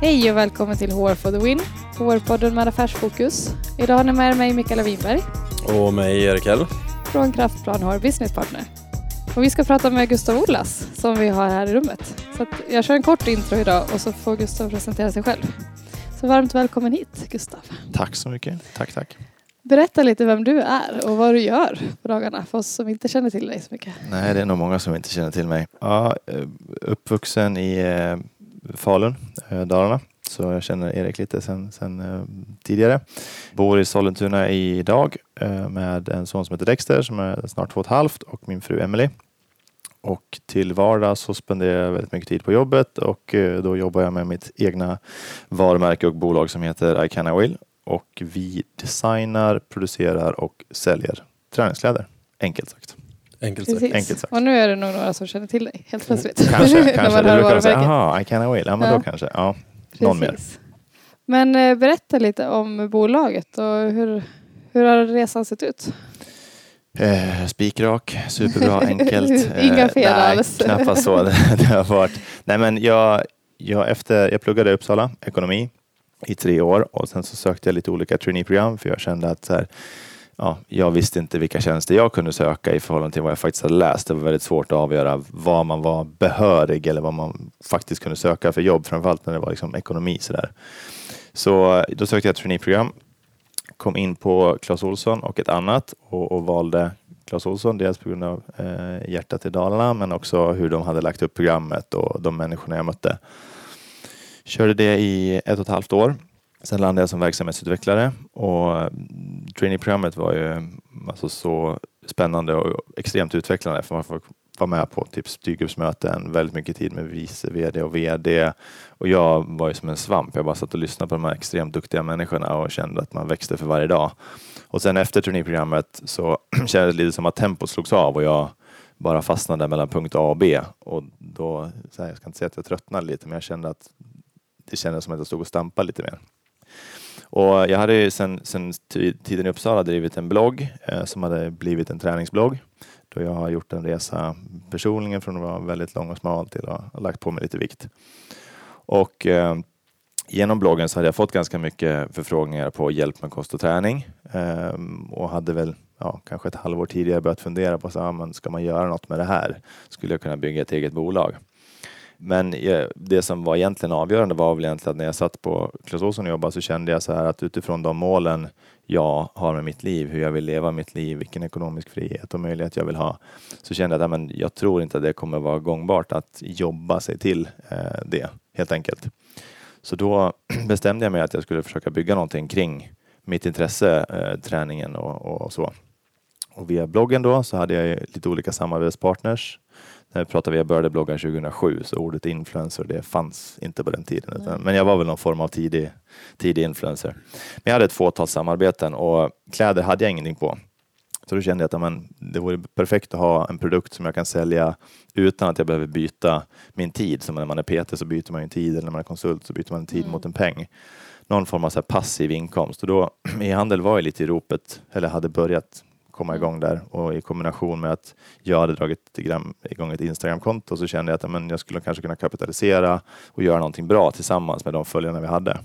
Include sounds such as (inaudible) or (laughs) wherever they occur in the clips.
Hej och välkommen till HR for the Win, HR-podden med affärsfokus. Idag har ni med mig Mikaela Winberg Och mig Erik Hell. från Kraftplan HR Business Partner. Och vi ska prata med Gustav Olas som vi har här i rummet. Så att jag kör en kort intro idag och så får Gustav presentera sig själv. Så varmt välkommen hit Gustav. Tack så mycket. Tack, tack. Berätta lite vem du är och vad du gör på dagarna för oss som inte känner till dig så mycket. Nej, det är nog många som inte känner till mig. Ja, eh, uppvuxen i eh, Falun, eh, Dalarna. Så jag känner Erik lite sen, sen eh, tidigare. Bor i Sollentuna idag eh, med en son som heter Dexter som är snart två och ett halvt och min fru Emily. Och till vardags så spenderar jag väldigt mycket tid på jobbet och då jobbar jag med mitt egna varumärke och bolag som heter I Can I Will. Och vi designar, producerar och säljer träningskläder. Enkelt sagt. Enkelt sagt. Precis. Enkelt sagt. Och nu är det nog några som känner till dig helt plötsligt. Kanske, (laughs) kanske. Det hör brukar säga, varumärket. aha, I can I will. Ja, men Ja. då kanske. Ja, någon mer. Precis. Men eh, berätta lite om bolaget och hur, hur har resan sett ut? Eh, spikrak, superbra, (laughs) enkelt. Eh, Inga fel nej, alls. (laughs) knappast så. Det, det har varit. Nej, men jag, jag, efter, jag pluggade i Uppsala, ekonomi, i tre år och sen så sökte jag lite olika traineeprogram för jag kände att så här, ja, jag visste inte vilka tjänster jag kunde söka i förhållande till vad jag faktiskt hade läst. Det var väldigt svårt att avgöra vad man var behörig eller vad man faktiskt kunde söka för jobb, framförallt när det var liksom ekonomi. Så, där. så då sökte jag ett traineeprogram, kom in på Clas Olsson och ett annat och, och valde Clas Olsson, dels på grund av eh, hjärtat i Dalarna men också hur de hade lagt upp programmet och de människorna jag mötte. Körde det i ett och ett halvt år. Sen landade jag som verksamhetsutvecklare och eh, mm, traineeprogrammet var ju mm, alltså så spännande och extremt utvecklande för man får vara med på typ styrgruppsmöten, väldigt mycket tid med vice VD och VD och jag var ju som en svamp. Jag bara satt och lyssnade på de här extremt duktiga människorna och kände att man växte för varje dag. Och sen efter traineeprogrammet så (clears throat) kändes det lite som att tempot slogs av och jag bara fastnade mellan punkt A och B och då, så här, jag ska inte säga att jag tröttnade lite men jag kände att det kändes som att jag stod och stampade lite mer. Och jag hade ju sen, sen tiden i Uppsala drivit en blogg eh, som hade blivit en träningsblogg. Då jag har gjort en resa personligen från att vara väldigt lång och smal till att ha lagt på mig lite vikt. Och eh, genom bloggen så hade jag fått ganska mycket förfrågningar på hjälp med kost och träning eh, och hade väl ja, kanske ett halvår tidigare börjat fundera på så, ah, men ska man göra något med det här? Skulle jag kunna bygga ett eget bolag? Men eh, det som var egentligen avgörande var väl egentligen att när jag satt på Clas Ohlson och jobbade så kände jag så här att utifrån de målen jag har med mitt liv, hur jag vill leva mitt liv, vilken ekonomisk frihet och möjlighet jag vill ha, så kände jag att men jag tror inte att det kommer vara gångbart att jobba sig till eh, det, helt enkelt. Så då (clears throat) bestämde jag mig att jag skulle försöka bygga någonting kring mitt intresse, eh, träningen och, och så. Och via bloggen då så hade jag lite olika samarbetspartners. När jag pratade, jag började blogga 2007 så ordet influencer det fanns inte på den tiden. Utan, men jag var väl någon form av tidig, tidig influencer. Men jag hade ett fåtal samarbeten och kläder hade jag ingenting på. Så då kände jag att ja, men, det vore perfekt att ha en produkt som jag kan sälja utan att jag behöver byta min tid. Som när man är PT så byter man ju en tid eller när man är konsult så byter man en tid Mm. mot en peng. Någon form av så passiv inkomst. Och då, (clears throat) e-handel var ju lite i ropet, eller hade börjat komma Mm. igång där och i kombination med att jag hade dragit igång ett Instagramkonto så kände jag att men jag skulle kanske kunna kapitalisera och göra någonting bra tillsammans med de följarna vi hade.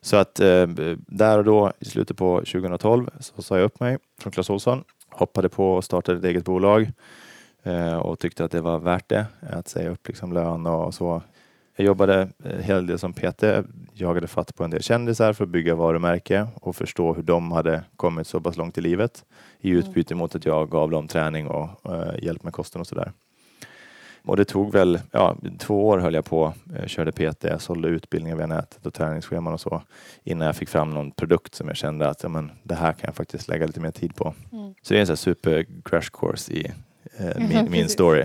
Så att eh, där och då i slutet på 2012 så sa jag upp mig från Clas Ohlson, hoppade på och startade ett eget bolag eh, och tyckte att det var värt det att säga upp liksom lön och så. Jag jobbade en hel del som PT, jagade fatt på en del kändisar för att bygga varumärke och förstå hur de hade kommit så pass långt i livet i utbyte mot att jag gav dem träning och eh, hjälp med kosten och sådär. Och det tog väl, ja, två år höll jag på, eh, körde PT, sålde utbildningar via nätet och träningsscheman och så innan jag fick fram någon produkt som jag kände att ja, men, det här kan jag faktiskt lägga lite mer tid på. Mm. Så det är en sån här super crash course i eh, (laughs) min, min story.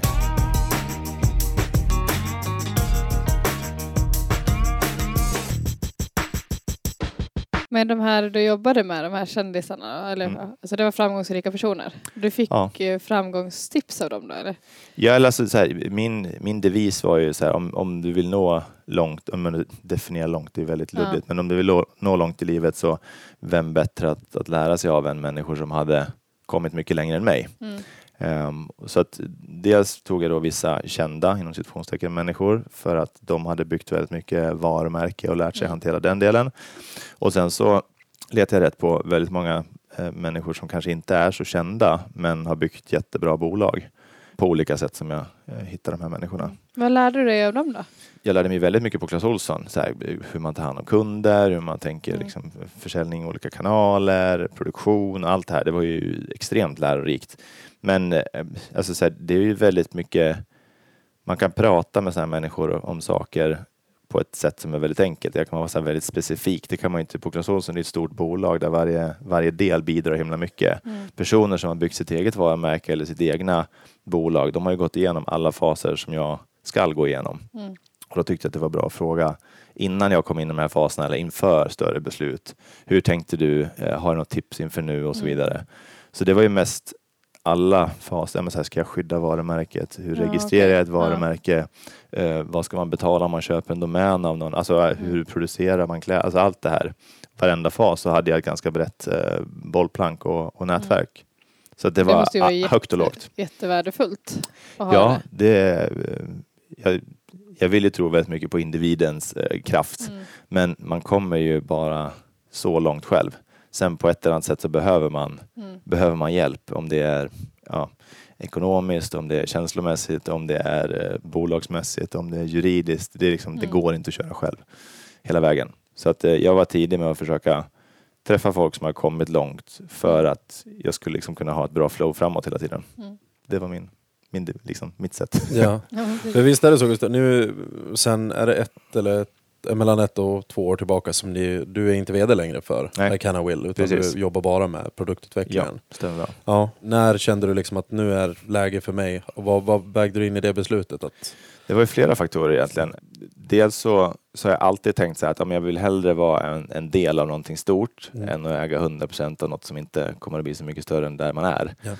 Men de här du jobbade med, de här kändisarna, eller, Mm. alltså det var framgångsrika personer. Du fick Ja. framgångstips av dem då eller? Ja, eller alltså, så här, min, min devis var ju så här, om, om du vill nå långt, om man definierar långt, det är väldigt Ja. luddigt, men om du vill nå, nå långt i livet så vem bättre att, att lära sig av än människor som hade kommit mycket längre än mig. Mm. Ehm, så att dels tog jag då vissa kända inom situationstecken människor för att de hade byggt väldigt mycket varumärke och lärt sig Mm. hantera den delen. Och sen så letade jag rätt på väldigt många eh, människor som kanske inte är så kända men har byggt jättebra bolag på olika sätt som jag hittar de här människorna. Vad lärde du dig av dem då? Jag lärde mig väldigt mycket på Clas Ohlson. Så här, hur man tar hand om kunder, hur man tänker Mm. liksom, försäljning olika kanaler, produktion, allt det här. Det var ju extremt lärorikt. Men eh, alltså, så här, det är ju väldigt mycket, man kan prata med sådana här människor om saker på ett sätt som är väldigt enkelt. Det kan vara så här väldigt specifikt. Det kan man inte på Clas Ohlson, det är ett stort bolag där varje, varje del bidrar himla mycket. Mm. Personer som har byggt sitt eget varumärke eller sitt egna bolag, de har ju gått igenom alla faser som jag skall gå igenom. Mm. Och då tyckte jag att det var bra att fråga innan jag kom in i de här faserna eller inför större beslut. Hur tänkte du? Eh, Har du något tips inför nu och så Mm. vidare. Så det var ju mest alla faser. Ja, Men så här, ska jag skydda varumärket? Hur Ja, registrerar okej. jag ett Ja. varumärke? Eh, vad ska man betala om man köper en domän av någon? Alltså eh, hur Mm. producerar man kläder? Alltså allt det här. Varenda fas så hade jag ett ganska brett eh, bollplank och, och nätverk. Så att det, Det var jätte- högt och lågt. Jättevärdefullt att ha Ja, det. eh, jag, jag vill ju tro väldigt mycket på individens eh, kraft. Mm. Men man kommer ju bara så långt själv. Sen på ett eller annat sätt så behöver man, Mm. behöver man hjälp. Om det är ja, ekonomiskt, om det är känslomässigt, om det är eh, bolagsmässigt, om det är juridiskt. Det, är liksom, det Mm. går inte att köra själv hela vägen. Så att, eh, jag var tidig med att försöka träffa folk som har kommit långt för att jag skulle liksom kunna ha ett bra flow framåt hela tiden. Mm. Det var min, min, liksom, mitt sätt. Ja. (laughs) Men visst är det så Gustav, nu sen är det ett eller ett, mellan ett och två år tillbaka som ni, du är inte VD längre för Nej. Can I Will utan Precis. du jobbar bara med produktutvecklingen. stämmer bra. Ja. När kände du liksom att nu är läge för mig? Och vad, vad vägde du in i det beslutet? Att, Det var ju flera faktorer egentligen. Dels så, så har jag alltid tänkt så här att om jag vill hellre vara en, en del av någonting stort Mm. än att äga 100% av något som inte kommer att bli så mycket större än där man är. Ja.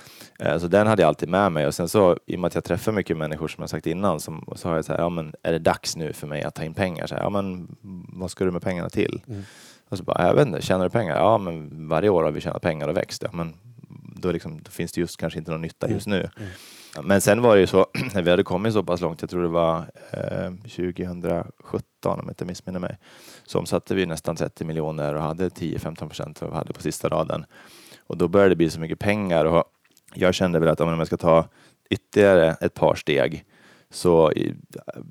Eh, Så den hade jag alltid med mig och sen så i och med att jag träffar mycket människor som jag sagt innan som, så har jag så här, ja men är det dags nu för mig att ta in pengar? Så här, ja men vad ska du med pengarna till? Mm. Och så bara, jag vet inte, tjänar du pengar? Ja men varje år har vi tjänat pengar och växt. Ja, men då, liksom, då finns det just kanske inte någon nytta just nu. Mm. Men sen var det ju så, (clears throat) när vi hade kommit så pass långt, jag tror det var eh, 2017 om jag inte missminner mig, så omsatte vi nästan 30 miljoner och hade 10-15 procent av vad vi hade på sista raden. Och då började det bli så mycket pengar och jag kände väl att om jag ska ta ytterligare ett par steg så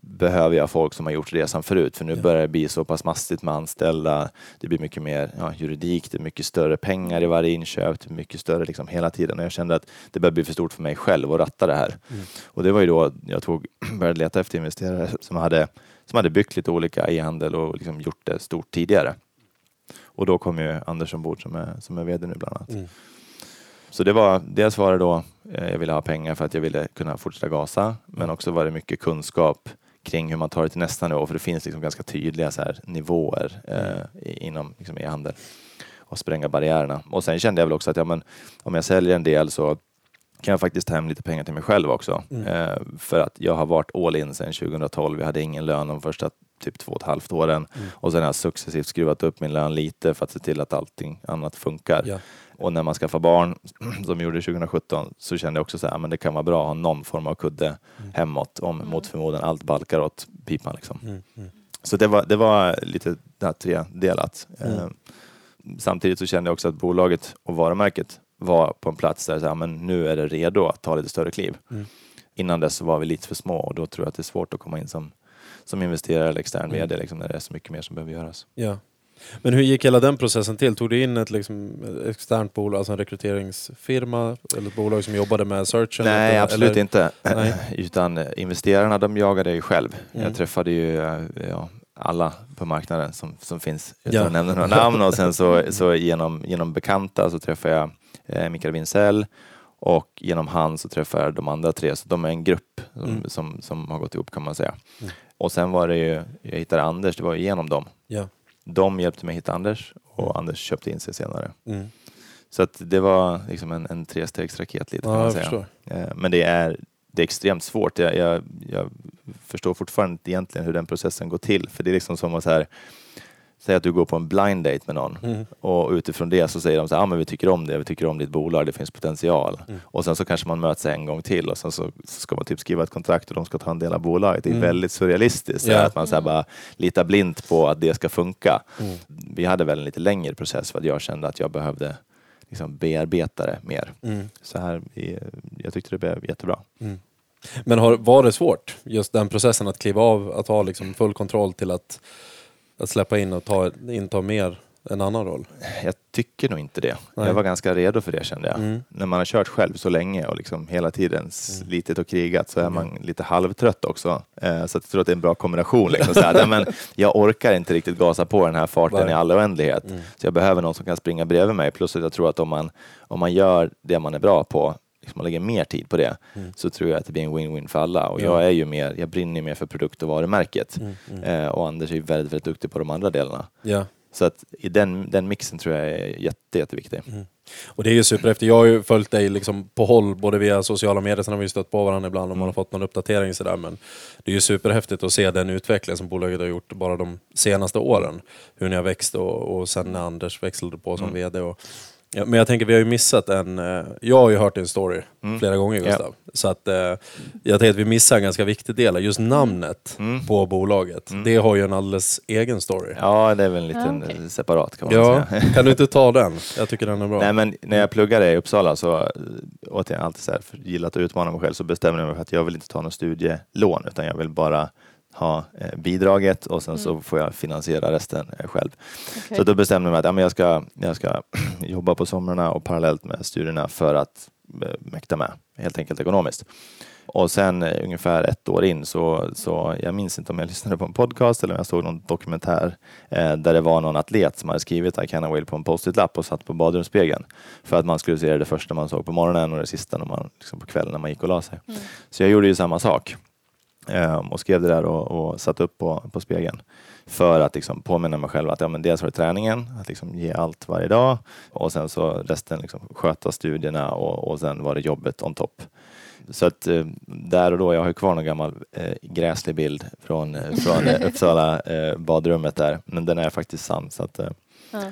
behöver jag folk som har gjort resan förut för nu Ja. börjar det bli så pass mastigt med anställda. Det blir mycket mer ja, juridik, det är mycket större pengar i varje inköp, det är mycket större liksom hela tiden och jag kände att det började bli för stort för mig själv att ratta det här. Mm. Och det var ju då jag tog, (clears throat) började leta efter investerare som hade, som hade byggt lite olika e-handel och liksom gjort det stort tidigare. Och då kom ju Anders ombord som är, som är VD nu bland annat. Mm. Så det var, dels var det då, eh, jag ville ha pengar för att jag ville kunna fortsätta gasa, men också var det mycket kunskap kring hur man tar det till nästa nivå, för det finns liksom ganska tydliga så här, nivåer eh, inom liksom, e-handel och spränga barriärerna. Och sen kände jag väl också att ja, men, om jag säljer en del så kan jag faktiskt ta hem lite pengar till mig själv också. Mm. Eh, för att jag har varit all in sedan 2012. Jag hade ingen lön de första typ två och ett halvt åren Mm. och sen har jag successivt skruvat upp min lön lite för att se till att allting annat funkar. Ja. Och när man skaffar barn, (clears throat) som vi gjorde 2017, så kände jag också så här, men det kan vara bra att ha någon form av kudde Mm. hemåt om Mm. mot förmodan allt balkar åt pipan. Liksom. Mm. Mm. Så det var, det var lite det här tredelat. Mm. Eh, samtidigt så kände jag också att bolaget och varumärket var på en plats där så här, men nu är det redo att ta lite större kliv. Mm. Innan dess så var vi lite för små och då tror jag att det är svårt att komma in som, som investerare eller extern Mm. VD liksom, när det är så mycket mer som behöver göras. Ja. Men hur gick hela den processen till? Tog du in ett liksom, externt bolag, alltså en rekryteringsfirma eller ett bolag som jobbade med searchen? Nej, eller, absolut eller? inte. Nej. (laughs) Utan eh, investerarna de jagade jag ju själv. Mm. Jag träffade ju eh, ja, alla på marknaden som, som finns utan Ja. att nämna några namn och sen så, så genom, genom bekanta så träffade jag eh, Mikael Winsell och genom han så träffade jag de andra tre. Så de är en grupp som, Mm. som, som har gått ihop kan man säga. Mm. Och sen var det ju, jag hittade Anders, det var ju genom dem. Ja. De hjälpte mig hitta Anders och Mm. Anders köpte in sig senare. Mm. Så att det var liksom en, en trestegsraket lite kan Ja, man jag säga. Eh, Men det är, det är extremt svårt. Jag, jag, jag förstår fortfarande inte egentligen hur den processen går till. För det är liksom som att så här, säg att du går på en blind date med någon Mm. och utifrån det så säger de så här, ah, men vi tycker om det, vi tycker om ditt bolag, det finns potential. Mm. Och sen så kanske man möts en gång till och sen så, ska man typ skriva ett kontrakt och de ska ta en del av bolaget. Det är Mm. väldigt surrealistiskt, Ja. att man så här bara litar blint på att det ska funka. Mm. Vi hade väl en lite längre process för att jag kände att jag behövde liksom bearbeta det mer. Mm. Så här, jag tyckte det blev jättebra. Mm. Men har, var det svårt, just den processen att kliva av, att ha liksom full kontroll till att, att släppa in och ta, inta mer en annan roll? Jag tycker nog inte det. Nej. Jag var ganska redo för det kände jag. Mm. När man har kört själv så länge och liksom hela tiden slitit och krigat så är man lite halvtrött också. Eh, så jag tror att det är en bra kombination. Liksom. Så här, men jag orkar inte riktigt gasa på den här farten Nej. i all oändlighet. Mm. Så jag behöver någon som kan springa bredvid mig. Plus att jag tror att om man, om man gör det man är bra på, liksom man lägger mer tid på det, Mm. så tror jag att det blir en win-win för alla. Och Ja. jag är ju mer, jag brinner mer för produkt och varumärket. Mm. Mm. Eh, och Anders är ju väldigt, väldigt duktig på de andra delarna. Så att i den, den mixen tror jag är jätte, jätteviktig. Och det är ju superhäftigt. Jag har ju följt dig liksom på håll, både via sociala medier, sen har vi stött på varandra ibland om man har fått någon uppdatering sådär. Men det är ju superhäftigt att se den utveckling som bolaget har gjort bara de senaste åren. Hur ni har växt och, och sen när Anders växlade på som Mm. VD. Och, ja, men jag tänker, vi har ju missat en... eh, Jag har ju hört din story Mm. flera gånger Ja. Gustav. Så att eh, jag tänker att vi missar en ganska viktig del. Just namnet Mm. på bolaget. Mm. Det har ju en alldeles egen story. Ja, det är väl en Ja, liten okej. separat kan man Ja, säga. (laughs) kan du inte ta den? (laughs) Jag tycker den är bra. Nej, men när jag pluggade i Uppsala så eh, återigen alltid så här, för gillat att utmana mig själv så bestämde jag mig för att jag vill inte ta något studielån utan jag vill bara ha eh, bidraget och sen så får jag finansiera resten eh, själv. Okej. Så då bestämde jag mig att ja, men jag, ska, jag ska (clears throat) jobba på somrarna och parallellt med studierna för att eh, mäkta med, helt enkelt ekonomiskt. Och sen ungefär ett år in så, så jag minns inte om jag (laughs) lyssnade på en podcast eller om jag såg någon dokumentär eh, där det var någon atlet som hade skrivit I can't wait på en post-it-lapp och satt på badrumsspegeln för att man skulle se det, första man såg på morgonen och det sista när man, liksom på kvällen när man gick och la sig. Mm. Så jag gjorde ju samma sak Ehm, och skrev det där och, och satte upp på, på spegeln för att liksom påminna mig själv att ja, men dels var det träningen, att liksom ge allt varje dag och sen så resten liksom sköta studierna och, och sen var det jobbet on top. Så att eh, där och då, jag har ju kvar någon gammal eh, gräslig bild från, eh, från eh, Uppsala eh, badrummet där, men den är faktiskt sann. Så att, eh, Ja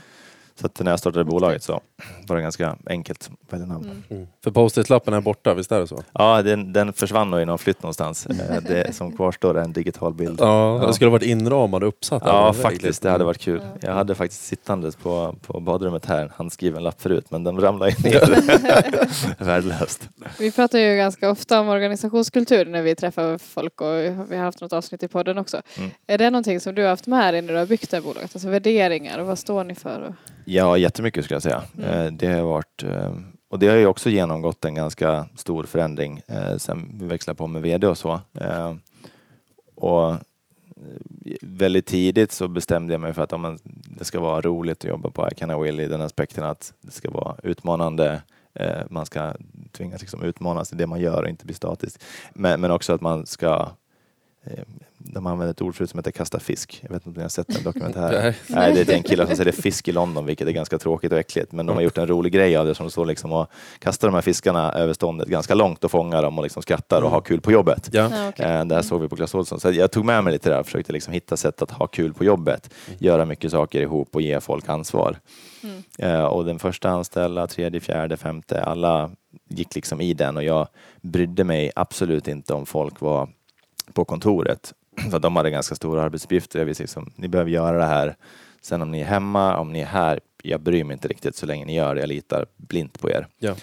så att när jag startade bolaget så var det ganska enkelt att välja namn. Mm. Mm. För post-it-lappen är borta, visst är det så? Ja, den, den försvann nog i någon flytt någonstans. Eh, Det som kvarstår är en digital bild. Ja, Ja. det skulle ha varit inramad och uppsatt. Ja, faktiskt. Det hade varit kul. Ja. Jag hade faktiskt sittandes på, på badrummet här en handskriven lapp förut, men den ramlade ner. (laughs) Värdelöst. Vi pratar ju ganska ofta om organisationskultur när vi träffar folk och vi har haft något avsnitt i podden också. Mm. Är det någonting som du har haft med dig när du har byggt det här bolaget? Alltså värderingar och vad står ni för? Ja, jättemycket skulle jag säga. Mm. Eh, Det har varit, eh, och det har ju också genomgått en ganska stor förändring eh, sen vi växlade på med VD och så. Och väldigt tidigt så bestämde jag mig för att ja, men det ska vara roligt att jobba på I Can I Will i den aspekten att det ska vara utmanande. Man ska tvingas liksom utmanas i det man gör och inte bli statisk. Men, men också att man ska de använder ett ord förut som heter kasta fisk. Jag vet inte om ni har sett den dokumentären? Nej. Nej, det är en kille som säljer fisk i London, vilket är ganska tråkigt och äckligt. Men de har gjort en rolig grej av det som står liksom och kastar de här fiskarna över ståndet ganska långt och fångar dem och liksom skrattar och har kul på jobbet. Ja. Ja, okej. Eh, Det här såg vi på Clas Ohlson. Så jag tog med mig lite där och försökte liksom hitta sätt att ha kul på jobbet. Göra mycket saker ihop och ge folk ansvar. Mm. Eh, Och den första anställda, tredje, fjärde, femte, alla gick liksom i den och jag brydde mig absolut inte om folk var på kontoret. (clears throat) För de hade ganska stora arbetsuppgifter. Jag visste liksom, ni behöver göra det här. Sen om ni är hemma, om ni är här, jag bryr mig inte riktigt så länge ni gör det. Jag litar blint på er. Ja.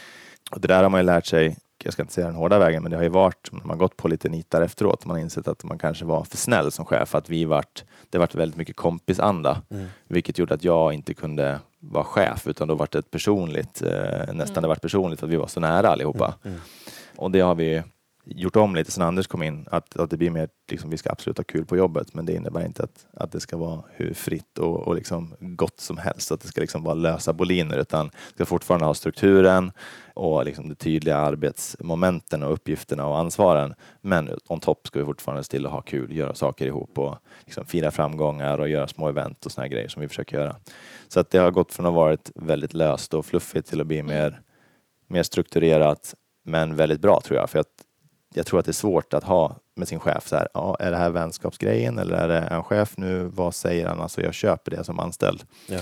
Och det där har man ju lärt sig, jag ska inte säga den hårda vägen, men det har ju varit, när man gått på lite nitar efteråt, man har insett att man kanske var för snäll som chef. Att vi vart, det vart väldigt mycket kompisanda. Mm. Vilket gjorde att jag inte kunde vara chef utan då var det ett personligt, eh, nästan Mm. det var personligt för att vi var så nära allihopa. Mm. Och det har vi gjort om lite sen Anders kom in. Att, att det blir mer, liksom, vi ska absolut ha kul på jobbet men det innebär inte att, att det ska vara hur fritt och, och liksom gott som helst. Att det ska liksom vara lösa boliner utan vi ska fortfarande ha strukturen och liksom de tydliga arbetsmomenten och uppgifterna och ansvaren. Men on top ska vi fortfarande stilla ha kul, göra saker ihop och liksom fira framgångar och göra små event och såna grejer som vi försöker göra. Så att det har gått från att ha varit väldigt löst och fluffigt till att bli mer, mer strukturerat men väldigt bra tror jag. För att jag tror att det är svårt att ha med sin chef. Så här, ja, är det här vänskapsgrejen eller är det en chef nu? Vad säger han? Alltså jag köper det som anställd. Ja.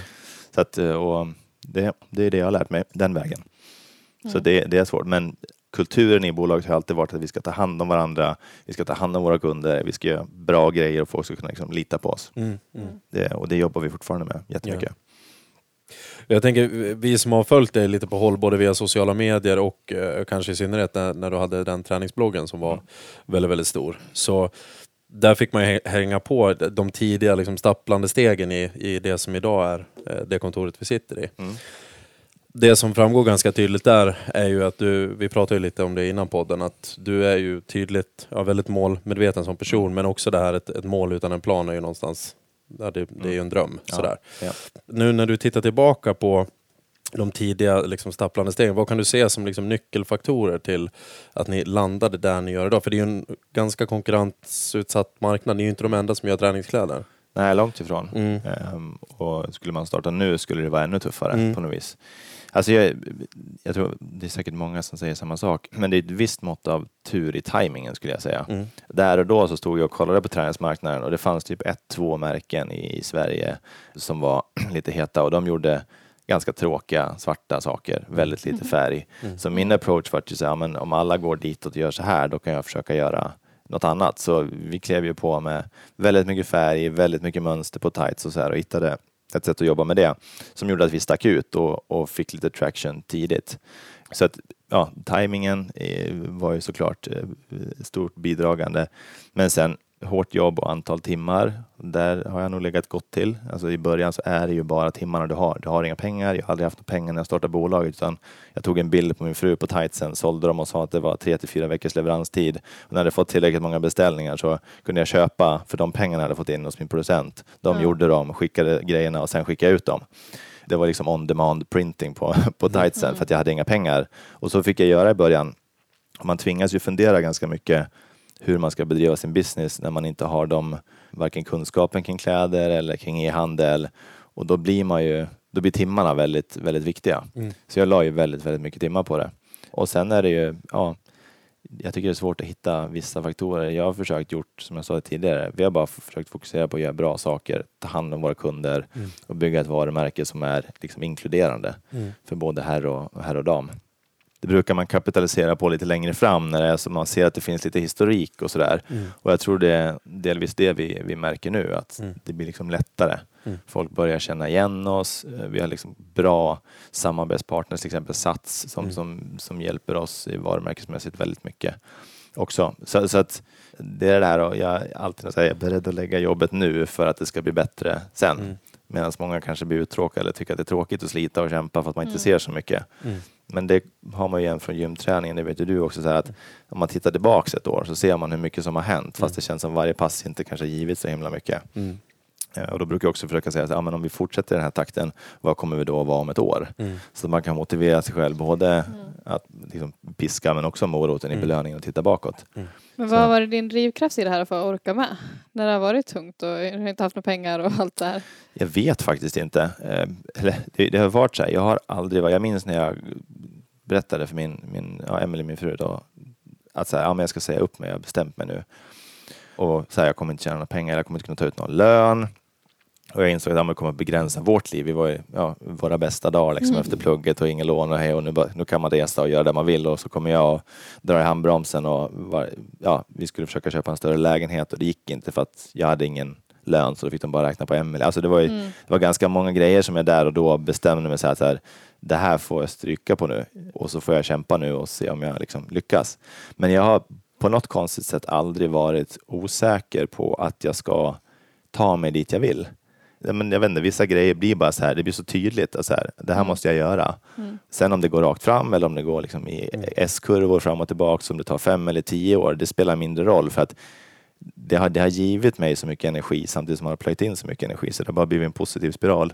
Så att, eh, och det, det är det jag har lärt mig den vägen. Så Mm. det, det är svårt. Men kulturen i bolaget har alltid varit att vi ska ta hand om varandra. Vi ska ta hand om våra kunder. Vi ska göra bra grejer och folk ska kunna liksom lita på oss. Mm, mm. Det, och det jobbar vi fortfarande med jättemycket. Jag tänker, vi som har följt dig lite på håll, både via sociala medier och eh, kanske i synnerhet när, när du hade den träningsbloggen som var väldigt, väldigt stor. Så där fick man hänga på de tidiga liksom, stapplande stegen i, i det som idag är eh, det kontoret vi sitter i. Mm. Det som framgår ganska tydligt där är ju att du, vi pratade lite om det innan podden, att du är ju tydligt, ja, väldigt målmedveten som person, men också det här ett, ett mål utan en plan är ju någonstans, ja, det, det är ju en dröm. Ja, Sådär. ja. Nu när du tittar tillbaka på de tidiga liksom, stapplande stegen, vad kan du se som liksom, nyckelfaktorer till att ni landade där ni gör idag? För det är ju en ganska konkurrensutsatt marknad, ni är ju inte de enda som gör träningskläder. Nej, långt ifrån. Mm. Ehm, och skulle man starta nu skulle det vara ännu tuffare Mm. på något vis. Alltså jag, jag tror det är säkert många som säger samma sak, men det är ett visst mått av tur i tajmingen skulle jag säga. Mm. Där och då så stod jag och kollade på träningsmarknaden och det fanns typ ett, två märken i, i Sverige som var (clears throat) lite heta och de gjorde ganska tråkiga svarta saker, väldigt lite färg. Mm. Så min approach var att säga, men om alla går dit och gör så här, då kan jag försöka göra något annat. Så vi klev ju på med väldigt mycket färg, väldigt mycket mönster på tights och så här och hittade ett sätt att jobba med det som gjorde att vi stack ut och, och fick lite traction tidigt. Så att ja, tajmingen eh, var ju såklart eh, stort bidragande. Men sen hårt jobb och antal timmar, där har jag nog legat gott till. Alltså i början så är det ju bara timmarna du har. Du har inga pengar. Jag har aldrig haft några pengar när jag startade bolaget utan jag tog en bild på min fru på tightsen, sålde dem och sa att det var tre till fyra veckors leveranstid. Och när jag hade fått tillräckligt många beställningar så kunde jag köpa för de pengarna jag hade fått in hos min producent. De Ja. gjorde dem, skickade grejerna och sen skickade jag ut dem. Det var liksom on demand printing på, (laughs) på tightsen för att jag hade inga pengar. Och så fick jag göra i början. Man tvingas ju fundera ganska mycket hur man ska bedriva sin business när man inte har de, varken kunskapen kring kläder eller kring e-handel. Och då blir man ju, då blir timmarna väldigt, väldigt viktiga. Mm. Så jag la ju väldigt, väldigt mycket timmar på det. Och sen är det ju, ja, jag tycker det är svårt att hitta vissa faktorer. Jag har försökt gjort, som jag sa tidigare, vi har bara försökt fokusera på att göra bra saker, ta hand om våra kunder Mm. och bygga ett varumärke som är liksom inkluderande Mm. för både herr och, herr och dam. Det brukar man kapitalisera på lite längre fram när det är som man ser att det finns lite historik och sådär. Mm. Och jag tror det är delvis det vi, vi märker nu, att Mm. det blir liksom lättare. Mm. Folk börjar känna igen oss. Eh, Vi har liksom bra samarbetspartners, till exempel Sats, som, Mm. som, som hjälper oss i varumärkesmässigt väldigt mycket också. Så, så att det är det där och jag alltid säger, jag är beredd att lägga jobbet nu för att det ska bli bättre sen. Mm. Medan många kanske blir uttråkade eller tycker att det är tråkigt att slita och kämpa för att man inte Mm. ser så mycket. Mm. Men det har man ju igen från gymträningen, det vet ju du också, så att om man tittar tillbaks ett år så ser man hur mycket som har hänt fast Mm. det känns som varje pass inte kanske givit så himla mycket. Mm. Eh, Och då brukar jag också försöka säga att ja, men om vi fortsätter i den här takten, vad kommer vi då att vara om ett år? Mm. Så man kan motivera sig själv både att liksom piska men också moroten i Mm. belöningen och titta bakåt. Men Så- vad har varit din drivkraft i det här för att orka med? När det har varit tungt och du inte haft några pengar och allt det här. Jag vet faktiskt inte. Eh, Eller, det, det har varit så här, jag har aldrig varit, jag minns när jag berättade för min, min ja, Emily, min fru då, att så här, ja, men jag ska säga upp mig, jag har bestämt mig nu. Och så här, jag kommer inte tjäna några pengar, jag kommer inte kunna ta ut någon lön. Och jag insåg att det kommer att begränsa vårt liv. Vi var ju ja, våra bästa dagar liksom, Mm. efter plugget och inga lån och hej och nu, nu kan man resa och göra det man vill och så kommer jag och drar i handbromsen och var, ja, vi skulle försöka köpa en större lägenhet och det gick inte för att jag hade ingen lön så då fick de bara räkna på Emily. Alltså det var ju Mm. det var ganska många grejer som jag där och då bestämde mig så här, så här det här får jag stryka på nu och så får jag kämpa nu och se om jag liksom lyckas. Men jag har på något konstigt sätt aldrig varit osäker på att jag ska ta mig dit jag vill. Ja, Men jag vet inte, vissa grejer blir bara så här, det blir så tydligt. att Så här, det här Mm. måste jag göra. Mm. Sen om det går rakt fram eller om det går liksom i Mm. S-kurvor fram och tillbaka, om det tar fem eller tio år, det spelar mindre roll. för att det har, det har givit mig så mycket energi samtidigt som man har plöjt in så mycket energi så det har bara blivit en positiv spiral.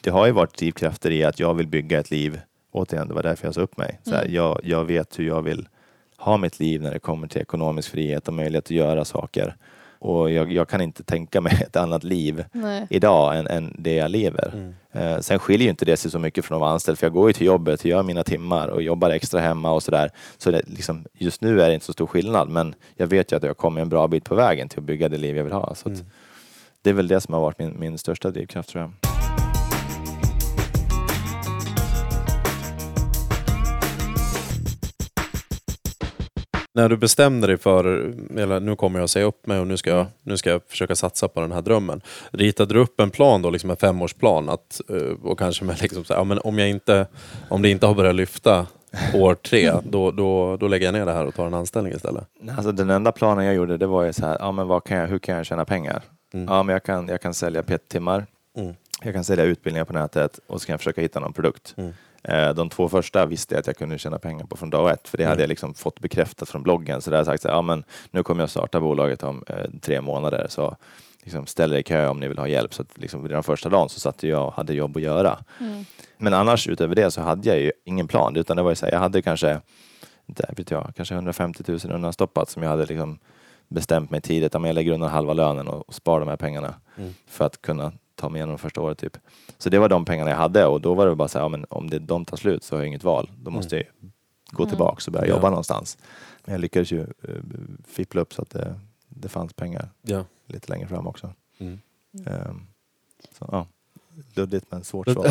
Det har ju varit drivkrafter i att jag vill bygga ett liv. Återigen, det var därför jag sa upp mig. Så här, Mm. jag, jag vet hur jag vill ha mitt liv när det kommer till ekonomisk frihet och möjlighet att göra saker. Och jag, jag kan inte tänka mig (laughs) ett annat liv Nej. idag än, än det jag lever. Mm. Eh, sen skiljer ju inte det sig så mycket från att vara anställd för jag går ju till jobbet, gör mina timmar och jobbar extra hemma och sådär. Så det, liksom, just nu är det inte så stor skillnad men jag vet ju att jag kommer en bra bit på vägen till att bygga det liv jag vill ha. Så att, Mm. Det är väl det som har varit min, min största drivkraft tror jag. När du bestämde dig för, eller nu kommer jag att säga upp mig och nu ska jag, nu ska jag försöka satsa på den här drömmen. Ritade du upp en plan då, liksom en femårsplan? Att, eh, och kanske med liksom så här, ja, men om, jag inte, om det inte har börjat lyfta år tre, (laughs) då, då, då lägger jag ner det här och tar en anställning istället? Alltså, den enda planen jag gjorde det var ju så här, ja, men vad kan jag, hur kan jag tjäna pengar? Mm. Ja, men jag, kan, jag kan sälja PT-timmar, Mm. jag kan sälja utbildningar på nätet och så kan jag försöka hitta någon produkt. Mm. Eh, De två första visste jag att jag kunde tjäna pengar på från dag ett, för det hade Mm. jag liksom fått bekräftat från bloggen. Så där har jag sagt så här, ja, men nu kommer jag starta bolaget om eh, tre månader, så liksom ställ er i kö om ni vill ha hjälp. Så att liksom redan första dagen så satt jag och hade jobb att göra. Mm. Men annars utöver det så hade jag ju ingen plan, utan det var ju så här, jag hade kanske, inte vet jag, kanske 150 000 undanstoppat som jag hade liksom bestämt mig tidigt, att jag lägger undan halva lönen och, och sparar de här pengarna Mm. för att kunna ta mig igenom första året. Typ. Så det var de pengarna jag hade och då var det bara så här, ja, men om det, de tar slut så har jag inget val. Då måste jag ju gå Mm. tillbaka och börja Ja. jobba någonstans. Men jag lyckades ju uh, fippla upp så att det, det fanns pengar Ja. lite längre fram också. Mm. Ehm, så, ja. Luddigt men svårt svar.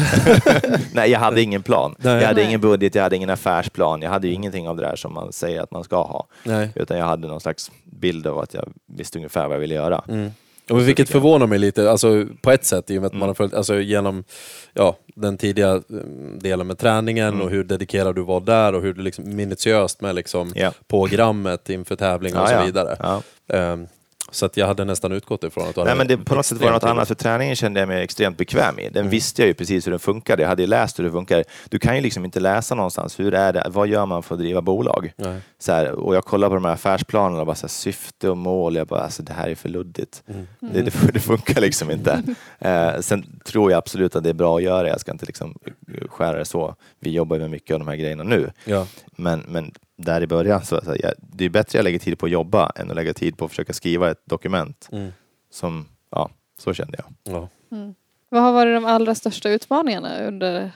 (laughs) Nej, jag hade ingen plan. Nej. Jag hade ingen budget, jag hade ingen affärsplan. Jag hade ju ingenting av det där som man säger att man ska ha. Nej. Utan jag hade någon slags bild av att jag visste ungefär vad jag ville göra. Mm. Och vilket förvånar mig lite, alltså, på ett sätt i och med att man Mm. har följt, alltså, genom ja, den tidiga mm, delen med träningen Mm. och hur dedikerad du var där och hur du liksom minutiöst med liksom, Ja. programmet inför tävling och Ja, så ja. vidare. Ja. Ehm, så att jag hade nästan utgått ifrån att du Nej, hade men det, på något sätt var det något annat, för träningen kände jag mig extremt bekväm i. Den Mm. visste jag ju precis hur den funkade. Jag hade ju läst hur det funkar. Du kan ju liksom inte läsa någonstans, hur är det, vad gör man för att driva bolag? Nej. Så här, och jag kollade på de här affärsplanerna och bara så här, syfte och mål. Jag bara, alltså, det här är för luddigt. Mm. Det, det, (laughs) det funkar liksom inte. Eh, sen tror jag absolut att det är bra att göra. Jag ska inte liksom skära det så. Vi jobbar med mycket av de här grejerna nu. Ja. Men, men där i början, så, så jag, det är bättre att jag lägger tid på att jobba än att lägga tid på att försöka skriva ett dokument. Mm. Som, ja, så kände jag. Ja. Mm. Vad har varit de allra största utmaningarna under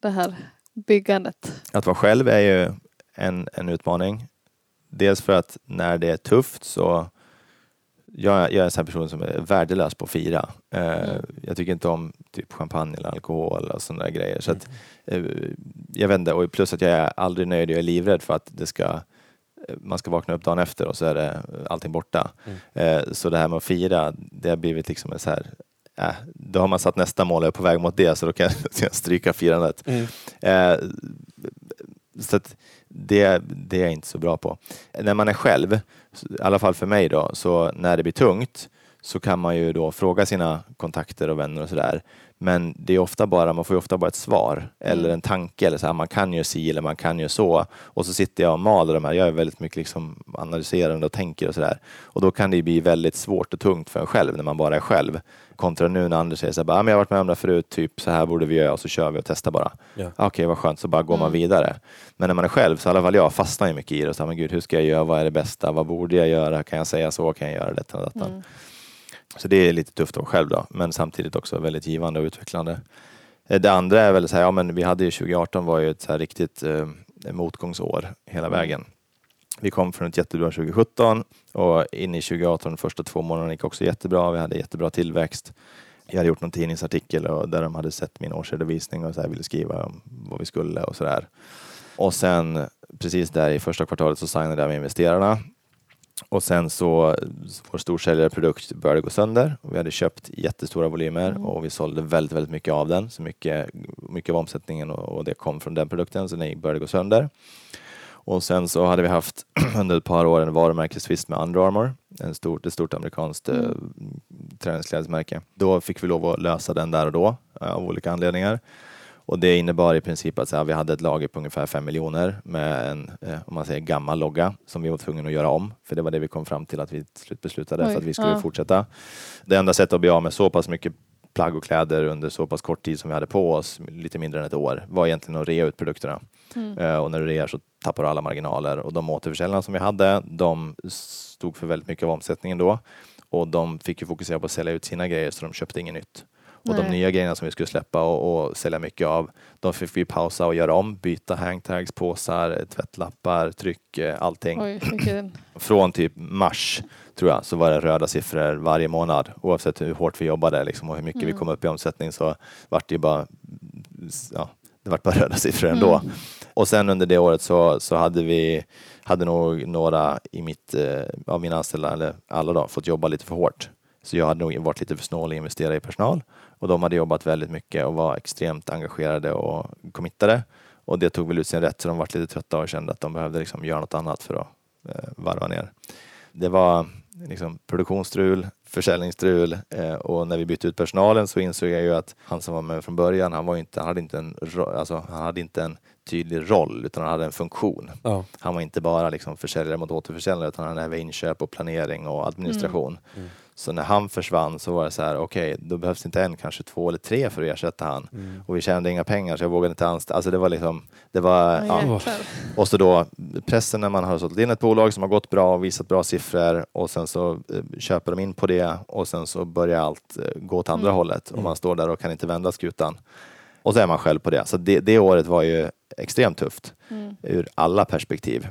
det här byggandet? Att vara själv är ju en, en utmaning. Dels för att när det är tufft så jag, jag är en sån person som är värdelös på att fira. Eh, Mm. Jag tycker inte om typ champagne eller alkohol och sådana där grejer. Så att, Mm. eh, jag vet inte, och plus att jag är aldrig nöjd. Jag är livrädd för att det ska, eh, man ska vakna upp dagen efter och så är det allting borta. Mm. Eh, så det här med att fira, det har blivit liksom en så här Äh, då har man satt nästa mål och är på väg mot det så då kan (laughs) jag stryka firandet. Mm. Eh, så att det, det är jag inte så bra på. När man är själv, i alla fall för mig då, så när det blir tungt så kan man ju då fråga sina kontakter och vänner och sådär. Men det är ofta bara, man får ofta bara ett svar eller en tanke eller så här, man kan ju si eller man kan ju så. Och så sitter jag och maler de här, jag är väldigt mycket liksom analyserande och tänker och sådär. Och då kan det bli väldigt svårt och tungt för en själv när man bara är själv. Kontra nu när Anders säger så här, bara, "Ah, men jag har varit med om det förut, typ så här borde vi göra och så kör vi och testar bara. Ja. Ah, Okej, vad skönt, så bara går man Mm. vidare. Men när man är själv, så i alla fall jag, fastnar ju mycket i det. Och så, här, men gud, hur ska jag göra? Vad är det bästa? Vad borde jag göra? Kan jag säga så? Kan jag göra detta och detta? Mm. Så det är lite tufft att vara själv då, men samtidigt också väldigt givande och utvecklande. Eh, Det andra är väl så här, ja men vi hade ju 2018 var ju ett så riktigt eh, motgångsår hela Mm. vägen. Vi kom från ett jättebra 2017 och in i 2018, de första två månaderna gick också jättebra. Vi hade jättebra tillväxt. Jag hade gjort någon tidningsartikel och där de hade sett min årsredovisning och så här ville skriva om vad vi skulle och sådär. Och sen precis där i första kvartalet så signade jag med investerarna. Och sen så, vår storsäljare produkt började gå sönder. Vi hade köpt jättestora volymer Mm. och vi sålde väldigt, väldigt mycket av den. Så mycket, mycket av omsättningen och, och det kom från den produkten, så den började gå sönder. Och sen så hade vi haft (clears throat) under ett par år en varumärkestvist med Under Armour, en stort, ett stort amerikanskt Mm. eh, träningsklädesmärke. Då fick vi lov att lösa den där och då eh, av olika anledningar. Och det innebar i princip att så här, vi hade ett lager på ungefär 5 miljoner med en, eh, om man säger gammal logga som vi var tvungna att göra om. För det var det vi kom fram till att vi till slut beslutade Oj, för att vi skulle ja. fortsätta. Det enda sättet att bli av med så pass mycket plagg och kläder under så pass kort tid som vi hade på oss, lite mindre än ett år, var egentligen att rea ut produkterna. Mm. Eh, och när du rear så tappar du alla marginaler och de återförsäljarna som vi hade, de stod för väldigt mycket av omsättningen då. och de fick ju fokusera på att sälja ut sina grejer så de köpte inget nytt. Och Nej. de nya grejerna som vi skulle släppa och, och sälja mycket av, de fick vi pausa och göra om, byta hangtags, påsar, tvättlappar, tryck, eh, allting. Oj. (clears throat) Från typ mars tror jag så var det röda siffror varje månad oavsett hur hårt vi jobbade liksom, och hur mycket vi Mm. kom upp i omsättning så vart det bara, ja, det vart bara röda siffror ändå. Mm. Och sen under det året så, så hade vi hade nog några i mitt, eh, av mina anställda, eller alla då, fått jobba lite för hårt. Så jag hade nog varit lite för snål och investera i personal. Och de hade jobbat väldigt mycket och var extremt engagerade och committade. Och det tog väl ut sin rätt så de var lite trötta och kände att de behövde liksom göra något annat för att eh, varva ner. Det var liksom produktionsstrul, försäljningsstrul eh, och när vi bytte ut personalen så insåg jag ju att han som var med från början, han, var inte, han, hade, inte en, alltså, han hade inte en tydlig roll utan han hade en funktion. Ja. Han var inte bara liksom försäljare mot återförsäljare utan han hade även inköp och planering och administration. Mm. Så när han försvann så var det så här, okej, då behövs inte en, kanske två eller tre för att ersätta han. Mm. Och vi tjänade inga pengar så jag vågade inte anställa. Alltså det var liksom, det var, Oj, ja. Och så då pressen när man har sålt in ett bolag som har gått bra och visat bra siffror och sen så eh, köper de in på det och sen så börjar allt eh, gå åt andra Mm. hållet och man står där och kan inte vända skutan. Och så är man själv på det. Så det, det året var ju extremt tufft Mm. ur alla perspektiv.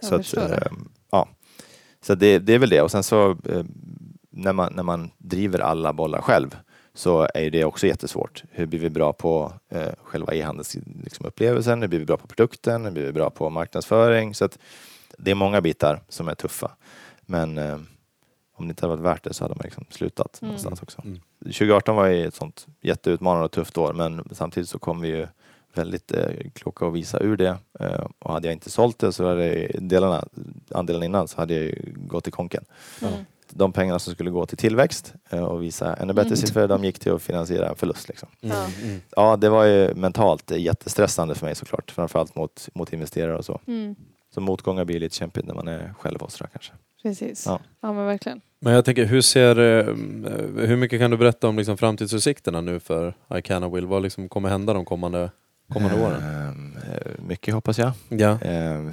Jag så att, det. eh, ja. så det, det är väl det. Och sen så eh, när man, när man driver alla bollar själv så är det också jättesvårt. Hur blir vi bra på eh, själva e-handelsupplevelsen? Liksom hur blir vi bra på produkten? Hur blir vi bra på marknadsföring? Så att det är många bitar som är tuffa. Men eh, om det inte hade varit värt det så hade man liksom slutat Mm. någonstans också. Mm. 2018 var ju ett sånt jätteutmanande och tufft år men samtidigt så kom vi ju väldigt eh, kloka och visa ur det. Eh, och hade jag inte sålt det så hade delarna, andelen innan så hade jag ju gått i konken. Mm. De pengarna som skulle gå till tillväxt eh, och visa ännu bättre Mm. siffror, de gick till att finansiera en förlust. Liksom. Mm. Ja. Mm. Ja, det var ju mentalt jättestressande för mig såklart, framförallt mot, mot investerare och så. Mm. Så motgångar blir lite kämpigt när man är själv hos kanske. Precis. Ja. Ja. men verkligen. Men jag tänker, hur ser... eh, Hur mycket kan du berätta om liksom framtidsutsikterna nu för Icana Will? Vad liksom kommer hända de kommande, kommande åren? Ehm, eh, mycket hoppas jag. Ja. Eh,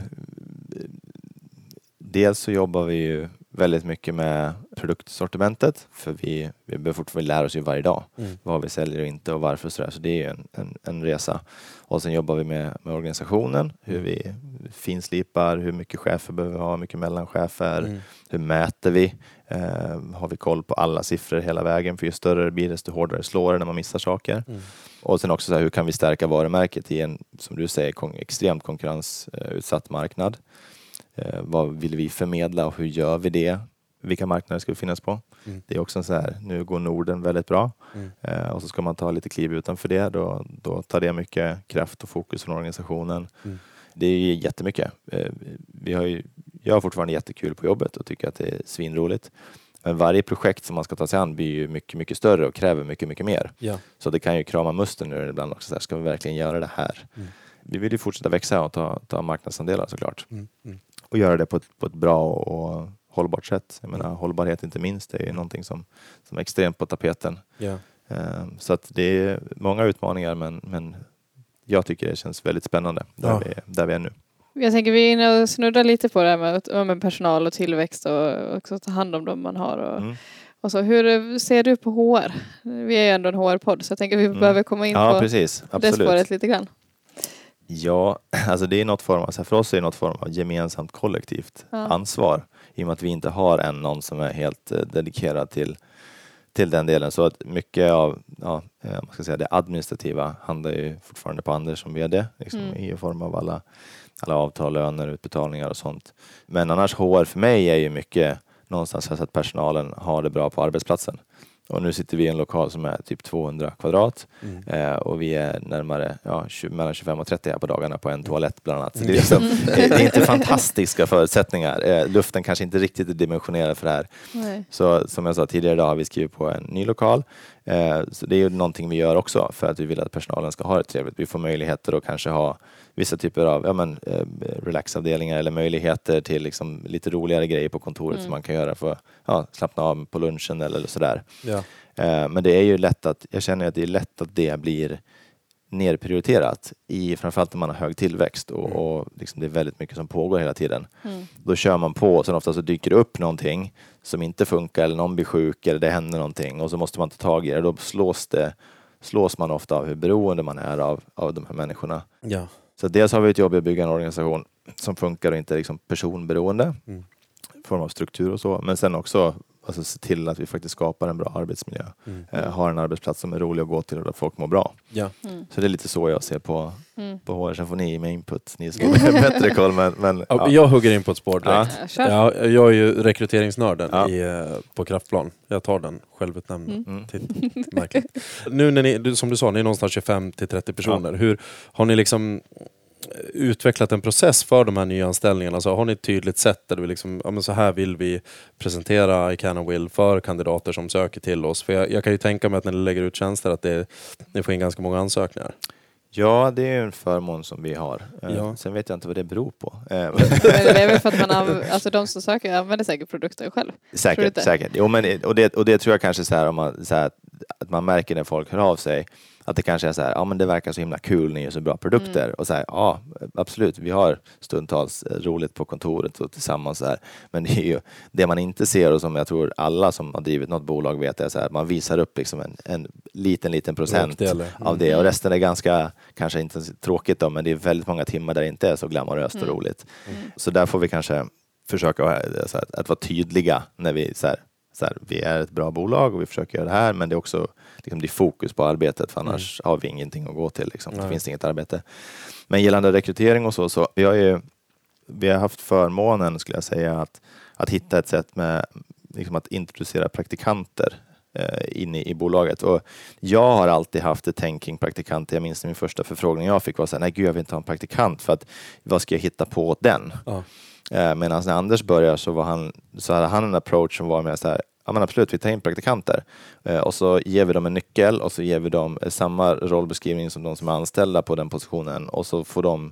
dels så jobbar vi ju väldigt mycket med produktsortimentet för vi, vi behöver fortfarande lära oss ju varje dag Mm. vad vi säljer och inte och varför och sådär. Så det är ju en, en, en resa. Och sen jobbar vi med, med organisationen, hur vi finslipar, hur mycket chefer behöver vi ha, hur mycket mellanchefer, Mm. hur mäter vi? Eh, har vi koll på alla siffror hela vägen? För ju större det blir desto hårdare slår det när man missar saker. Mm. Och sen också så här, hur kan vi stärka varumärket i en, som du säger, kon- extremt konkurrensutsatt marknad? Eh, vad vill vi förmedla och hur gör vi det? Vilka marknader ska vi finnas på? Mm. Det är också så här, nu går Norden väldigt bra Mm. eh, och så ska man ta lite kliv utanför det. Då, då tar det mycket kraft och fokus från organisationen. Mm. Det är jättemycket. Eh, vi har ju, jag har fortfarande jättekul på jobbet och tycker att det är svinroligt. Men varje projekt som man ska ta sig an blir ju mycket, mycket större och kräver mycket, mycket mer. Ja. Så det kan ju krama musten nu ibland också. Så här, ska vi verkligen göra det här? Mm. Vi vill ju fortsätta växa och ta, ta marknadsandelar såklart. Mm. Och göra det på ett, på ett bra och hållbart sätt. Jag menar, hållbarhet inte minst, är ju någonting som, som är extremt på tapeten. Eh, Så att det är många utmaningar men, men jag tycker det känns väldigt spännande där, Ja. vi, är- där vi är nu. Jag tänker vi är inne och snuddar lite på det här med, personal och tillväxt och också ta hand om dem man har. Och, Mm. och så. Hur ser du på HR? Vi är ju ändå en HR-podd så jag tänker vi Mm. behöver komma in Ja, på precis. det spåret lite grann. Ja, (clears throat) alltså det är något form av, för oss är det något form av gemensamt kollektivt Ja. ansvar i och med att vi inte har en någon som är helt eh, dedikerad till, till den delen. Så att mycket av ja, eh, man ska säga, det administrativa handlar ju fortfarande på Anders som VD liksom, Mm. i form av alla, alla avtal, löner, utbetalningar och sånt. Men annars HR för mig är ju mycket någonstans så att personalen har det bra på arbetsplatsen. Och nu sitter vi i en lokal som är typ 200 kvadrat Mm. Eh, och vi är närmare ja, 20, mellan 25 och 30 här på dagarna på en toalett bland annat. Så Mm. det, är liksom, (laughs) det är inte fantastiska förutsättningar. Eh, luften kanske inte riktigt är dimensionerad för det här. Nej. Så som jag sa tidigare idag har vi skrivit på en ny lokal. Eh, så det är ju någonting vi gör också för att vi vill att personalen ska ha det trevligt. Vi får möjligheter att kanske ha vissa typer av ja, men, eh, relaxavdelningar eller möjligheter till liksom, lite roligare grejer på kontoret Mm. som man kan göra för att ja, slappna av på lunchen eller sådär. Ja. Eh, Men det är ju lätt att, jag känner att det är lätt att det blir nerprioriterat, i, framförallt när man har hög tillväxt och, Mm. och liksom det är väldigt mycket som pågår hela tiden. Mm. Då kör man på och sen ofta så dyker det upp någonting som inte funkar eller någon blir sjuk eller det händer någonting och så måste man ta tag i det. Då slås, det, slås man ofta av hur beroende man är av, av de här människorna. Ja. Så dels har vi ett jobb i att bygga en organisation som funkar och inte är liksom personberoende Mm. form av struktur och så. Men sen också alltså, se till att vi faktiskt skapar en bra arbetsmiljö. Mm. Eh, har en arbetsplats som är rolig att gå till och där folk mår bra. Ja. Mm. Så det är lite så jag ser på, Mm. på HR. Sen får ni med input, ni som har bättre koll. Men, men, Ja. ja. Jag hugger in på ett spår direkt. Ja. Ja, jag är ju rekryteringsnörden Ja. i, eh, på Kraftplan. Jag tar den självutnämnda Mm. Mm. titeln. Märkligt. Nu när ni, du- som du sa, ni är någonstans 25 till 30 personer. Hur Har ni liksom utvecklat en process för de här nyanställningarna? Alltså, har ni ett tydligt sätt där du liksom, ja, men så här vill vi presentera I can and will för kandidater som söker till oss? För jag, jag kan ju tänka mig att när ni lägger ut tjänster att det, ni får in ganska många ansökningar. ja, det är ju en förmån som vi har. Eh, Ja. Sen vet jag inte vad det beror på. Eh, (laughs) Men det är väl för att man anv- alltså de som söker använder säkert produkten själv. Säkert, säkert. Jo, men, och, det, och det tror jag kanske så här, om man, så här, att- att man märker när folk hör av sig att det kanske är så här, ja men det verkar så himla kul, ni gör så bra produkter. Mm. Och så här, ja absolut, vi har stundtals eh, roligt på kontoret och tillsammans så här. Men det är ju det man inte ser och som jag tror alla som har drivit något bolag vet är så här, man visar upp liksom en, en liten, liten procent mm. av det och resten är ganska, kanske inte tråkigt då, men det är väldigt många timmar där det inte är så glamoröst och Mm. roligt. Så där får vi kanske försöka eh, så här, att vara tydliga när vi så här, så här, vi är ett bra bolag och vi försöker göra det här men det är också liksom, det är fokus på arbetet för annars har vi ingenting att gå till. Liksom. Det finns inget arbete. Men gällande rekrytering och så, så vi har ju vi har haft förmånen skulle jag säga att, att hitta ett sätt med liksom, att introducera praktikanter eh, in i, i bolaget. Och jag har alltid haft ett tänk kring praktikanter. Jag minns min första förfrågning jag fick var så här, nej gud jag vill inte ha en praktikant för att vad ska jag hitta på åt den? Ja. Eh, Medan när Anders började så, var han, så hade han en approach som var mer så här, ja men absolut, vi tar in praktikanter eh, och så ger vi dem en nyckel och så ger vi dem samma rollbeskrivning som de som är anställda på den positionen och så får de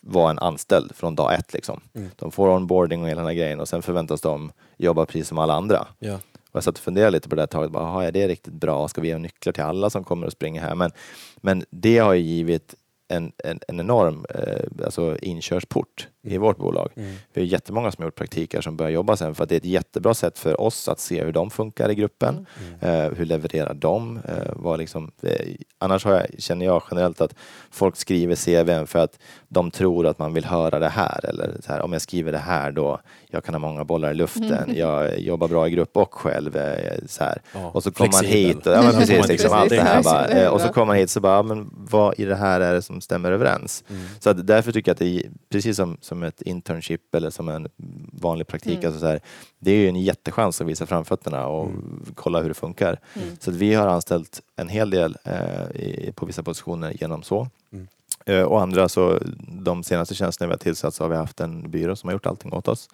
vara en anställd från dag ett. Liksom. Mm. De får onboarding och hela den här grejen och sen förväntas de jobba precis som alla andra. Ja. Och jag satt och funderade lite på det här taget. Bara, "Jaha, är det riktigt bra? Ska vi ge nycklar till alla som kommer och springer här? Men, men det har ju givit en, en, en enorm eh, alltså inkörsport i vårt bolag. Mm. Vi har jättemånga som har gjort praktik här som börjar jobba sen för att det är ett jättebra sätt för oss att se hur de funkar i gruppen. Eh, hur levererar de? Eh, vad liksom, eh, annars har jag, känner jag generellt att folk skriver CVn för att de tror att man vill höra det här. Eller så här, om jag skriver det här då, jag kan ha många bollar i luften, (laughs) jag jobbar bra i grupp och själv. Eh, så här. Ja, Och så kommer man hit och, ja, (laughs) precis, liksom, allt det här. Precis, Bara, det är eh, och så kommer man hit så bara, men vad i det här är det som stämmer överens? Mm. Så att därför tycker jag att det är precis som, som ett internship eller som en vanlig praktik, Mm. alltså så här, det är ju en jättechans att visa framfötterna och kolla hur det funkar. Mm. Så att vi har anställt en hel del eh, i, på vissa positioner genom så. Mm. Eh, och andra så, de senaste tjänsterna vi har tillsatt så har vi haft en byrå som har gjort allting åt oss.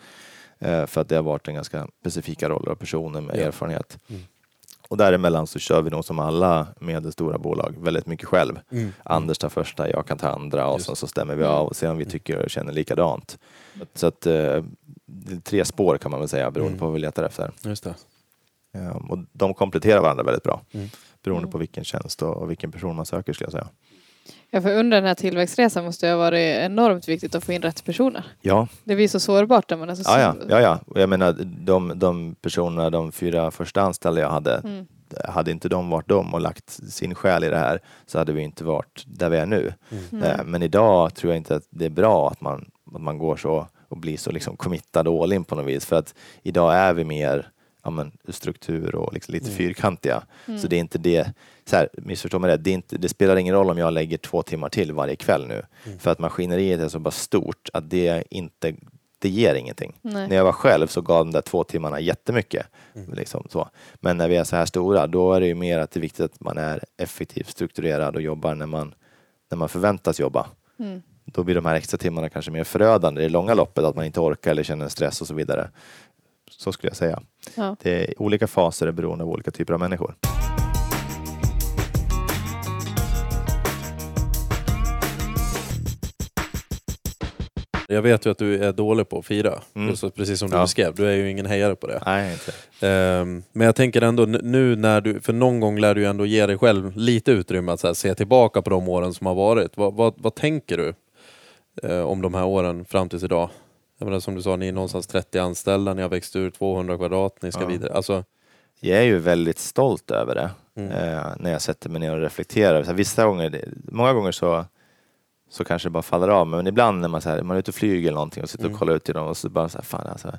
Eh, för att det har varit en ganska specifika roller och personer med Ja. erfarenhet. Mm. Och däremellan så kör vi nog som alla medelstora bolag väldigt mycket själv. Mm. Anders tar första, jag kan ta andra och Just. så, så stämmer vi av och ser om vi tycker och känner likadant. Så att eh, det är tre spår kan man väl säga beroende Mm. på vad vi letar efter. Just det. Ja, och de kompletterar varandra väldigt bra Mm. beroende Mm. på vilken tjänst och, och vilken person man söker skulle jag säga. Ja, för under den här tillväxtresan måste det ha varit enormt viktigt att få in rätt personer. Ja, Det blir så sårbart när man är så ja, ja, ja, ja. Och jag menar de, de personerna, de fyra första anställda jag hade, Mm. hade inte de varit dem och lagt sin själ i det här så hade vi inte varit där vi är nu. Mm. Eh, Men idag tror jag inte att det är bra att man, att man går så och blir så liksom committad och all in på något vis. För att idag är vi mer ja, men, struktur och liksom lite Mm. fyrkantiga. Mm. Så det är inte det, så här, missförstå mig rätt, det, inte, det spelar ingen roll om jag lägger två timmar till varje kväll nu. Mm. För att maskineriet är så bara stort att det inte det ger ingenting. Nej. När jag var själv så gav de där två timmarna jättemycket. Mm. Liksom så. Men när vi är så här stora, då är det ju mer att det är viktigt att man är effektivt strukturerad och jobbar när man, när man förväntas jobba. Mm. Då blir de här extra timmarna kanske mer förödande i det långa loppet, att man inte orkar eller känner stress och så vidare. Så skulle jag säga. Ja. Det är olika faser är beroende av olika typer av människor. Jag vet ju att du är dålig på att fira, Mm. precis som du Ja. beskrev. Du är ju ingen hejare på det. Nej, inte. Ehm, men jag tänker ändå nu när du, för någon gång lär du ju ändå ge dig själv lite utrymme att så här, se tillbaka på de åren som har varit. Vad, vad, vad tänker du eh, om de här åren fram tills idag? Jag menar, som du sa, ni är någonstans 30 anställda, ni har växt ur 200 kvadrat, ni ska Ja. vidare. Alltså, Jag är ju väldigt stolt över det Mm. eh, när jag sätter mig ner och reflekterar. Så här, vissa gånger, många gånger så, så kanske det bara faller av men ibland när man, så här, man är ute och flyger eller någonting och sitter Mm. och kollar ut genom och så bara så här, fan alltså,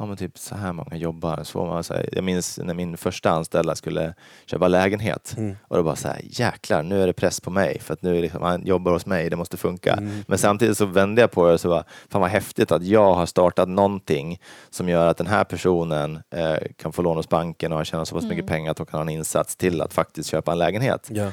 ja men typ så här många jobbar. Så man, så här, jag minns när min första anställda skulle köpa lägenhet mm. och då bara så här, jäklar nu är det press på mig för att nu är liksom, han jobbar hos mig, det måste funka. Mm. Men samtidigt så vände jag på det och så var fan vad häftigt att jag har startat någonting som gör att den här personen eh, kan få lån hos banken och har tjänat så pass mycket pengar att de kan ha en insats till att faktiskt köpa en lägenhet. Ja.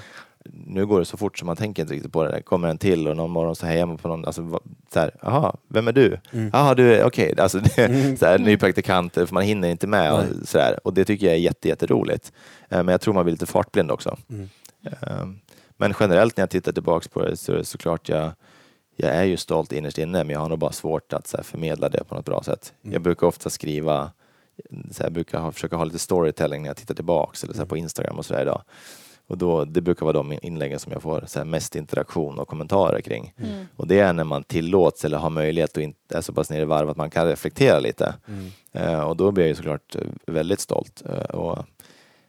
Nu går det så fort så man tänker inte riktigt på det. Det kommer en till och någon morgon så hejar man på någon, alltså så här, jaha, vem är du? Mm. Du är, okej, alltså (laughs) det, Mm. så här, ny praktikant, för man hinner inte med och, Nej. så där. och det tycker jag är jätte, jätteroligt. Eh, men jag tror man blir lite fartblind också. Mm. Um, Men generellt när jag tittar tillbaks på det så är det såklart jag, jag är ju stolt innerst inne men jag har nog bara svårt att så här, förmedla det på något bra sätt. Mm. Jag brukar ofta skriva, så här, jag brukar ha, försöka ha lite storytelling när jag tittar tillbaks eller så här, Mm. på Instagram och sådär idag. Och då, det brukar vara de inläggen som jag får så här, mest interaktion och kommentarer kring. Mm. Och det är när man tillåts eller har möjlighet och är så pass nere i varv att man kan reflektera lite. Mm. Eh, och då blir jag ju såklart eh, väldigt stolt. Eh, och,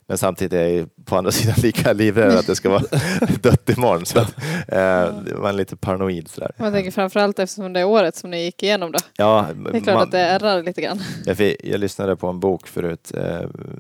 men samtidigt är jag på andra (laughs) sidan lika livrädd att det ska vara (laughs) dött imorgon. Så att, eh, man är lite paranoid sådär. Man tänker framförallt eftersom det är året som ni gick igenom då. Ja, Det är klart man- att det ärrar lite grann. jag, jag lyssnade på en bok förut eh,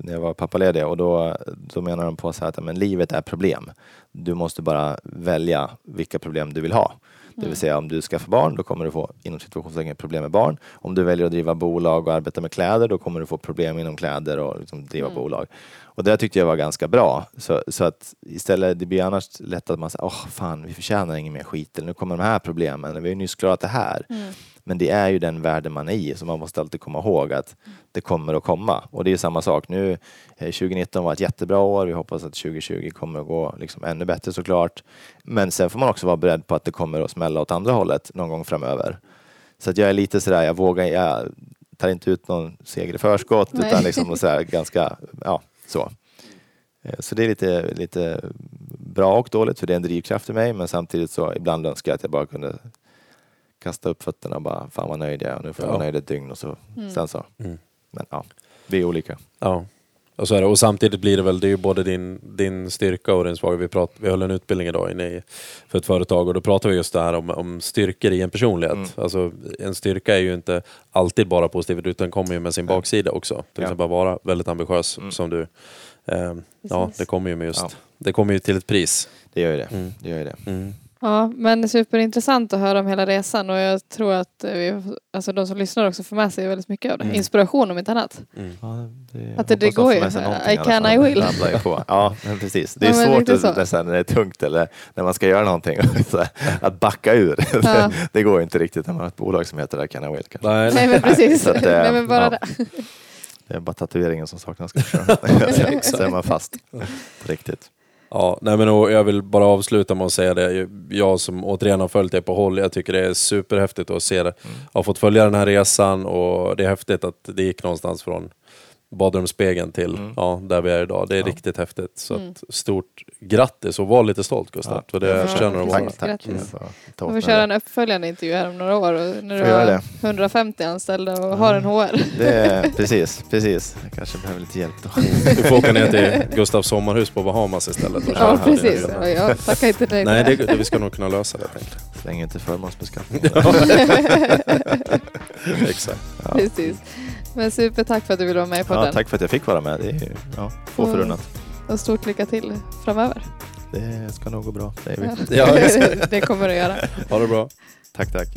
när jag var pappaledig och då, då menar de på så här att men, livet är problem. Du måste bara välja vilka problem du vill ha. Det Mm. vill säga om du skaffar barn då kommer du få inom situationstecken problem med barn. Om du väljer att driva bolag och arbeta med kläder då kommer du få problem inom kläder och liksom driva Mm. bolag. Och det tyckte jag var ganska bra. Så, så att istället, det blir annars lätt att man säger, åh fan vi förtjänar ingen mer skit eller nu kommer de här problemen, vi har ju nyss klarat det här. Mm. Men det är ju den världen man är i, så man måste alltid komma ihåg att det kommer att komma. Och det är ju samma sak nu. eh, 2019 var ett jättebra år. Vi hoppas att 2020 kommer att gå liksom ännu bättre såklart. Men sen får man också vara beredd på att det kommer att smälla åt andra hållet någon gång framöver. Så att jag är lite sådär, jag vågar, jag tar inte ut någon seger i förskott Nej. utan liksom (laughs) sådär ganska, ja, så. Eh, Så det är lite, lite bra och dåligt för det är en drivkraft i mig men samtidigt så ibland önskar jag att jag bara kunde kasta upp fötterna och bara fan vad nöjd jag är och nu får jag Ja. vara nöjd ett dygn och så Mm. sen så. Mm. Men ja, vi är olika. Ja, och så är det. Och samtidigt blir det väl, det är ju både din, din styrka och din svaghet. Vi, prat, vi höll en utbildning idag inne i, för ett företag och då pratade vi just det här om, om styrkor i en personlighet. Mm. Alltså, en styrka är ju inte alltid bara positivt utan kommer ju med sin baksida också. Till Ja. exempel vara väldigt ambitiös Mm. som du. Eh, ja, det kommer ju med just, Ja. det kommer ju till ett pris. Det gör ju det. Mm. det, gör ju det. Mm. Ja, men superintressant att höra om hela resan och jag tror att vi, alltså de som lyssnar också får med sig väldigt mycket av det. Mm. Inspiration om inte annat. Mm. Ja, det, Att det- det går ju. I can. I will. Ja, men precis. Det är Ja, svårt lite att, så. när, så här, när det är tungt eller när man ska göra någonting, (laughs) att backa ur. Ja. (laughs) det går ju inte riktigt när man har ett bolag som heter I can I will. kanske. Nej, Nej men precis. (laughs) Att, Nej, men bara ja. det. Det är bara tatueringen som saknas. kanske. så är man fast på riktigt. Ja, nej men jag vill bara avsluta med att säga det. Jag som återigen har följt dig på håll, jag tycker det är superhäftigt att se det. Jag har fått följa den här resan och det är häftigt att det gick någonstans från badrumsspegeln till Mm. ja, där vi är idag. Det är Ja. riktigt häftigt. Så Mm. att, stort grattis och var lite stolt Gustav. Ja. För det Ja, förtjänar att vara. Tack, tack. Ta åt Vi får köra en uppföljande intervju här om några år och när du har det. 150 anställda och har en HR. Det är, (laughs) precis, precis. Jag kanske behöver lite hjälp då. Du får åka ner till Gustavs sommarhus på Bahamas istället. och köra Ja precis. Ja, jag tackar inte nej. Nej, det, det, vi ska nog kunna lösa det. Länge inte förmånsbeskattning. (laughs) Exakt. Ja. Precis. Men supertack för att du ville vara med på Ja, den. tack för att jag fick vara med. Det är ju, ja, få Mm. förunnat. Och stort lycka till framöver. Det ska nog gå bra, säger vi. Ja. (laughs) Det kommer det att göra. Ha det bra. Tack, tack.